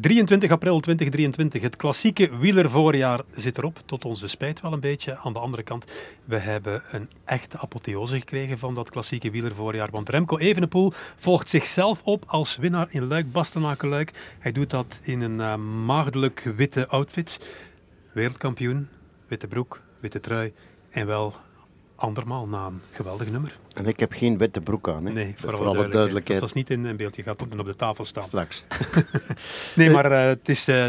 23 april 2023. Het klassieke wielervoorjaar zit erop. Tot onze spijt wel een beetje. Aan de andere kant, we hebben een echte apotheose gekregen van dat klassieke wielervoorjaar. Want Remco Evenepoel volgt zichzelf op als winnaar in Luik, Bastenaken Luik. Hij doet dat in een uh, maagdelijk witte outfit. Wereldkampioen, witte broek, witte trui en wel andermaal na een geweldig nummer. En ik heb geen witte broek aan. Hè? Nee, voor, voor alle duidelijkheid. Dat was niet in beeld. Je gaat op de tafel staan. Straks. nee, maar uh, het is, uh,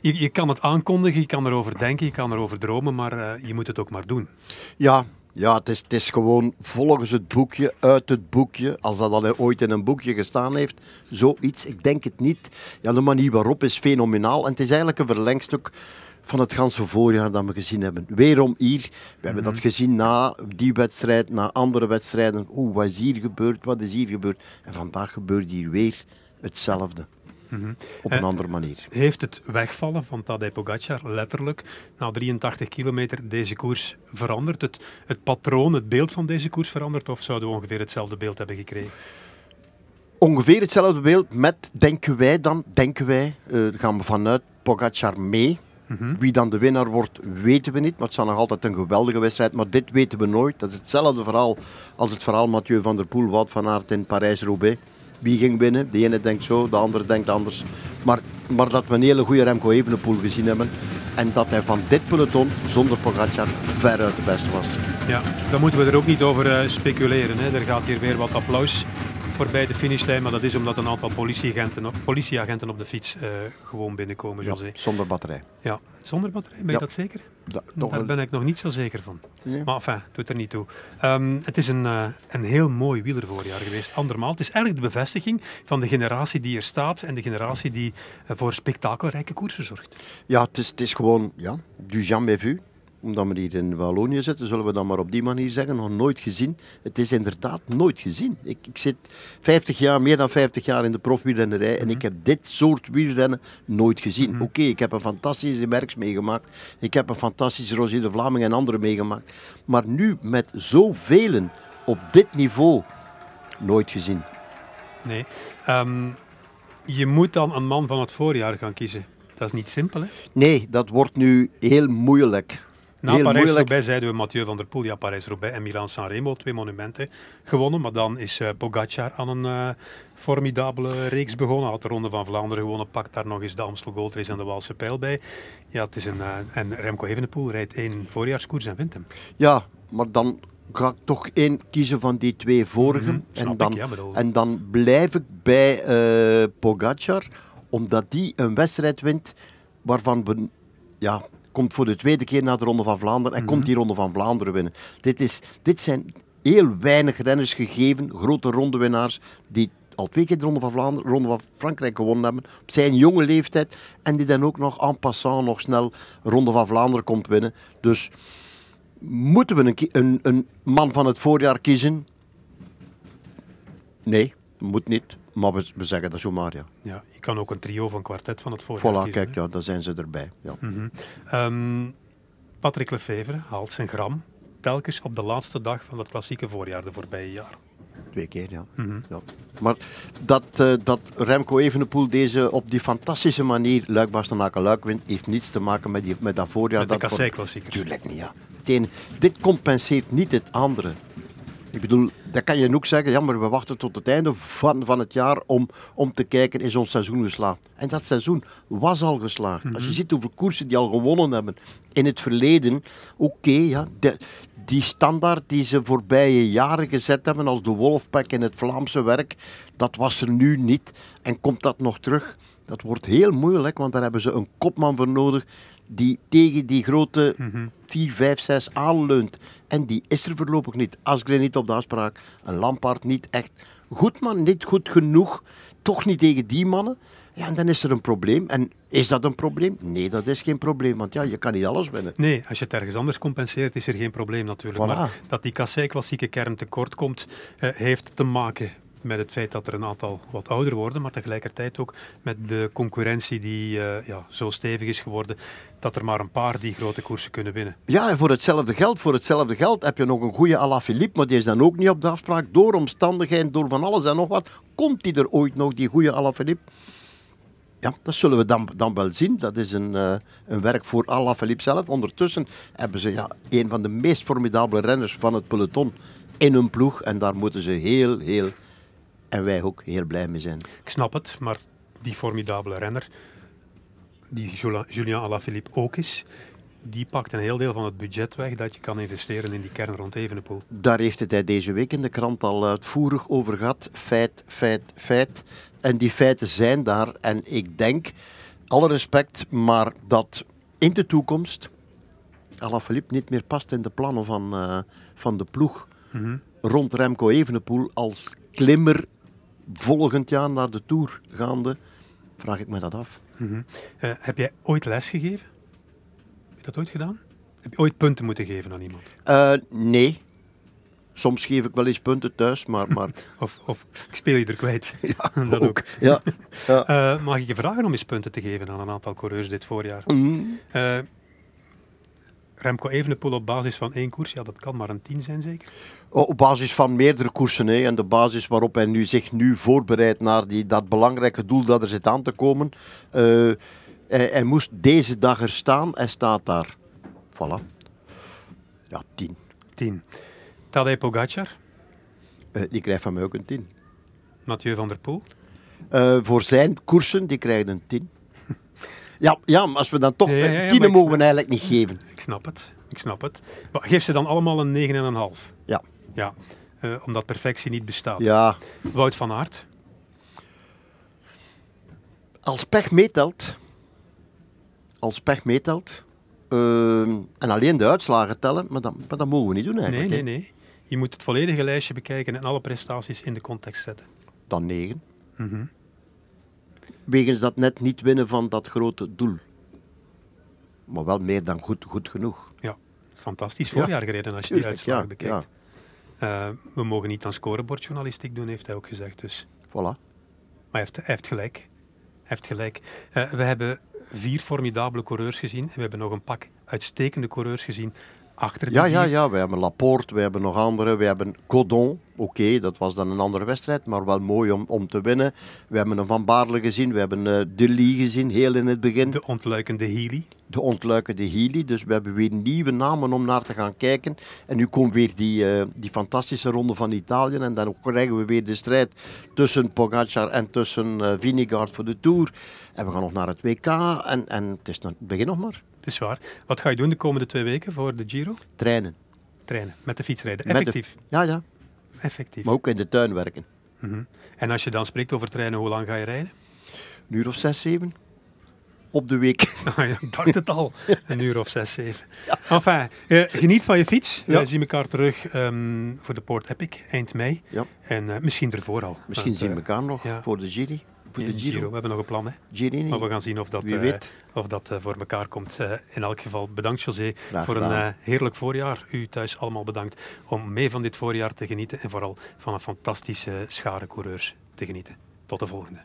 je, je, kan het aankondigen, je kan erover denken, je kan erover dromen, maar uh, je moet het ook maar doen. Ja, ja het, is, het is gewoon volgens het boekje, uit het boekje. Als dat al ooit in een boekje gestaan heeft, zoiets. Ik denk het niet. Ja, de manier waarop is fenomenaal. En het is eigenlijk een verlengstuk van het ganse voorjaar dat we gezien hebben. Weerom hier. We hebben dat mhm. gezien na die wedstrijd, na andere wedstrijden. Oeh, wat is hier gebeurd? Wat is hier gebeurd? En vandaag gebeurt hier weer hetzelfde. Mm Op een uh, andere manier. Heeft het wegvallen van Tadej Pogacar letterlijk na 83 kilometer deze koers veranderd? Het, het patroon, het beeld van deze koers veranderd? Of zouden we ongeveer hetzelfde beeld hebben gekregen? Ongeveer hetzelfde beeld met, denken wij dan, denken wij, uh, gaan we vanuit Pogacar mee. Mhm. Wie dan de winnaar wordt, weten we niet. Maar het zal nog altijd een geweldige wedstrijd. Maar dit weten we nooit. Dat is hetzelfde verhaal als het verhaal Mathieu van der Poel, Wout van Aert in Parijs-Roubaix. Wie ging winnen? De ene denkt zo, de andere denkt anders. Maar, maar dat we een hele goede Remco Evenepoel gezien hebben. En dat hij van dit peloton, zonder Pogacar, veruit de beste was. Ja, daar moeten we er ook niet over uh, speculeren. Hè. Er gaat hier weer wat applaus voorbij de finishlijn, maar dat is omdat een aantal politieagenten op, politieagenten op de fiets uh, gewoon binnenkomen. Ja, zonder batterij. Ja, zonder batterij, ben je ja. dat zeker? Da Daar ben ik nog niet zo zeker van. Nee. Maar enfin, doet er niet toe. Um, het is een, uh, een heel mooi wielervoorjaar geweest, andermaal. Het is eigenlijk de bevestiging van de generatie die er staat en de generatie die uh, voor spektakelrijke koersen zorgt. Ja, het is, het is gewoon ja, du jamais vu omdat we hier in Wallonië zitten, zullen we dan maar op die manier zeggen, nog nooit gezien. Het is inderdaad nooit gezien. Ik, ik zit 50 jaar, meer dan 50 jaar in de profwielrennerij en ik heb dit soort wielrennen nooit gezien. Mm -hmm. Oké, okay, ik heb een fantastische Merks meegemaakt. Ik heb een fantastische Roger de Vlaming en anderen meegemaakt. Maar nu met zoveel op dit niveau, nooit gezien. Nee. Um, je moet dan een man van het voorjaar gaan kiezen. Dat is niet simpel, hè? Nee, dat wordt nu heel moeilijk. Na Parijs-Roubaix zeiden we Mathieu van der Poel, ja, Parijs-Roubaix en Milan-San Remo, twee monumenten gewonnen. Maar dan is uh, Pogacar aan een uh, formidabele reeks begonnen. Had de Ronde van Vlaanderen gewonnen, pakt daar nog eens de Amstel Gold Race en de Waalse Pijl bij. Ja, het is een, uh, en Remco Evenepoel rijdt één voorjaarskoers en wint hem. Ja, maar dan ga ik toch één kiezen van die twee vorige. Mm -hmm, en, dan, ik, ja, en dan blijf ik bij uh, Pogacar, omdat die een wedstrijd wint waarvan we... Ja, komt voor de tweede keer naar de Ronde van Vlaanderen en mm -hmm. komt die Ronde van Vlaanderen winnen. Dit, is, dit zijn heel weinig renners gegeven, grote rondewinnaars, die al twee keer de Ronde van Vlaanderen, Ronde van Frankrijk gewonnen hebben, op zijn jonge leeftijd, en die dan ook nog en passant nog snel Ronde van Vlaanderen komt winnen. Dus moeten we een, een, een man van het voorjaar kiezen? Nee, moet niet. Maar we, we zeggen dat zomaar, ja. Ja, kan ook een trio van kwartet van het voorjaar Voilà, kiezen, kijk, ja, daar zijn ze erbij. Ja. Mm -hmm. um, Patrick Lefevre haalt zijn gram telkens op de laatste dag van het klassieke voorjaar de voorbije jaar. Twee keer, ja. Mm -hmm. ja. Maar dat, uh, dat Remco Evenepoel deze op die fantastische manier Luik Bastenaken Luik wint, heeft niets te maken met, die, met dat voorjaar. Met de kassei-klassieker. Tuurlijk niet, ja. Dit compenseert niet het andere. Ik bedoel, dat kan je ook zeggen, ja, maar we wachten tot het einde van, van het jaar om, om te kijken, is ons seizoen geslaagd? En dat seizoen was al geslaagd. Mm -hmm. Als je ziet hoeveel koersen die al gewonnen hebben in het verleden, oké, okay, ja, de, die standaard die ze voorbije jaren gezet hebben als de Wolfpack in het Vlaamse werk, dat was er nu niet. En komt dat nog terug? Dat wordt heel moeilijk, want daar hebben ze een kopman voor nodig die tegen die grote mm -hmm. 4, 5, 6 aanleunt. En die is er voorlopig niet. Asgreen niet op de afspraak, een Lampaard niet echt goed, maar niet goed genoeg. Toch niet tegen die mannen. Ja, en dan is er een probleem. En is dat een probleem? Nee, dat is geen probleem, want ja, je kan niet alles winnen. Nee, als je het ergens anders compenseert, is er geen probleem natuurlijk. Voilà. Maar dat die kassei-klassieke kern tekort komt, uh, heeft te maken met het feit dat er een aantal wat ouder worden, maar tegelijkertijd ook met de concurrentie die uh, ja, zo stevig is geworden, dat er maar een paar die grote koersen kunnen winnen. Ja, en voor hetzelfde geld, voor hetzelfde geld heb je nog een goede Alaphilippe, maar die is dan ook niet op de afspraak. Door omstandigheden, door van alles en nog wat, komt die er ooit nog, die goede Alaphilippe? Ja, dat zullen we dan, dan wel zien. Dat is een, uh, een werk voor Alaphilippe zelf. Ondertussen hebben ze ja, een van de meest formidabele renners van het peloton in hun ploeg. En daar moeten ze heel, heel, en wij ook, heel blij mee zijn. Ik snap het, maar die formidabele renner, die Julien Alaphilippe ook is, die pakt een heel deel van het budget weg dat je kan investeren in die kern rond Evenepoel. Daar heeft het hij deze week in de krant al uitvoerig over gehad. Feit, feit, feit. En die feiten zijn daar. En ik denk, alle respect, maar dat in de toekomst Alaphilippe niet meer past in de plannen van, uh, van de ploeg. Mm Rond Remco Evenepoel als klimmer volgend jaar naar de Tour gaande, vraag ik me dat af. Mm -hmm. uh, heb jij ooit les gegeven? Heb je dat ooit gedaan? Heb je ooit punten moeten geven aan iemand? Uh, nee. Soms geef ik wel eens punten thuis, maar... maar... of, of ik speel je er kwijt. Ja, dat ook. ook. Ja. Uh, mag ik je vragen om eens punten te geven aan een aantal coureurs dit voorjaar? Mm. Remco Evenepoel op basis van één koers, ja, dat kan maar een tien zijn zeker? Oh, op basis van meerdere koersen. Hè, en de basis waarop hij nu, zich nu voorbereidt naar die, dat belangrijke doel dat er zit aan te komen. Uh, hij, hij, moest deze dag er staan, hij staat daar. Voilà. Ja, tien. Tien. Tadej Pogacar? Uh, die krijgt van mij ook een tien. Mathieu van der Poel? Uh, voor zijn koersen, die krijgt een tien. Ja, ja, maar als we dan toch... Ja, ja, mogen we eigenlijk niet geven. Ik snap het. Ik snap het. Maar geef ze dan allemaal een 9,5? Ja. Ja, uh, omdat perfectie niet bestaat. Ja. Wout van Aert? Als pech meetelt... Als pech meetelt... Uh, en alleen de uitslagen tellen, maar dat, maar dat mogen we niet doen eigenlijk. Nee, nee, nee. Je moet het volledige lijstje bekijken en alle prestaties in de context zetten. Dan 9. Mm -hmm wegens dat net niet winnen van dat grote doel. Maar wel meer dan goed, goed genoeg. Ja, fantastisch voorjaar ja, gereden als je die uitslagen ja, bekijkt. Ja. Uh, we mogen niet aan scorebordjournalistiek doen, heeft hij ook gezegd. Dus. Voilà. Maar hij heeft, hij heeft gelijk. Hij heeft gelijk. Uh, we hebben vier formidabele coureurs gezien. En we hebben nog een pak uitstekende coureurs gezien achter ja, ja, ja, we hebben Laporte, we hebben nog andere. We hebben Godon, oké, dat was dan een andere wedstrijd, maar wel mooi om, om te winnen. We hebben een Van Baarle gezien, we hebben uh, De Lee gezien, heel in het begin. De ontluikende Healy. De ontluikende Healy, dus we hebben weer nieuwe namen om naar te gaan kijken. En nu komt weer die, uh, die fantastische ronde van Italië en dan krijgen we weer de strijd tussen Pogacar en tussen uh, Vinegaard voor de Tour. En we gaan nog naar het WK en, en het is nog, begin nog maar. Het is waar. Wat ga je doen de komende twee weken voor de Giro? Trainen. Trainen, met de fiets rijden. Effectief. De, ja, ja. Effectief. Maar ook in de tuin werken. Mm -hmm. En als je dan spreekt over trainen, hoe lang ga je rijden? Een uur of zes, zeven. Op de week. Ah, ja, ik dacht het al. Een uur of zes, zeven. Ja. Enfin, uh, geniet van je fiets. Ja. We zien elkaar terug um, voor de Port Epic eind mei. Ja. En uh, misschien ervoor al. Misschien Want, zien we elkaar nog voor de Giro. Voor de Giro. Giro. We hebben nog een plan, hè? Girini. Maar we gaan zien of dat, Wie weet. Uh, of dat uh, voor elkaar komt. Uh, in elk geval bedankt, José, Graag voor gedaan. een heerlijk voorjaar. U thuis allemaal bedankt om mee van dit voorjaar te genieten en vooral van een fantastische schare coureurs te genieten. Tot de volgende.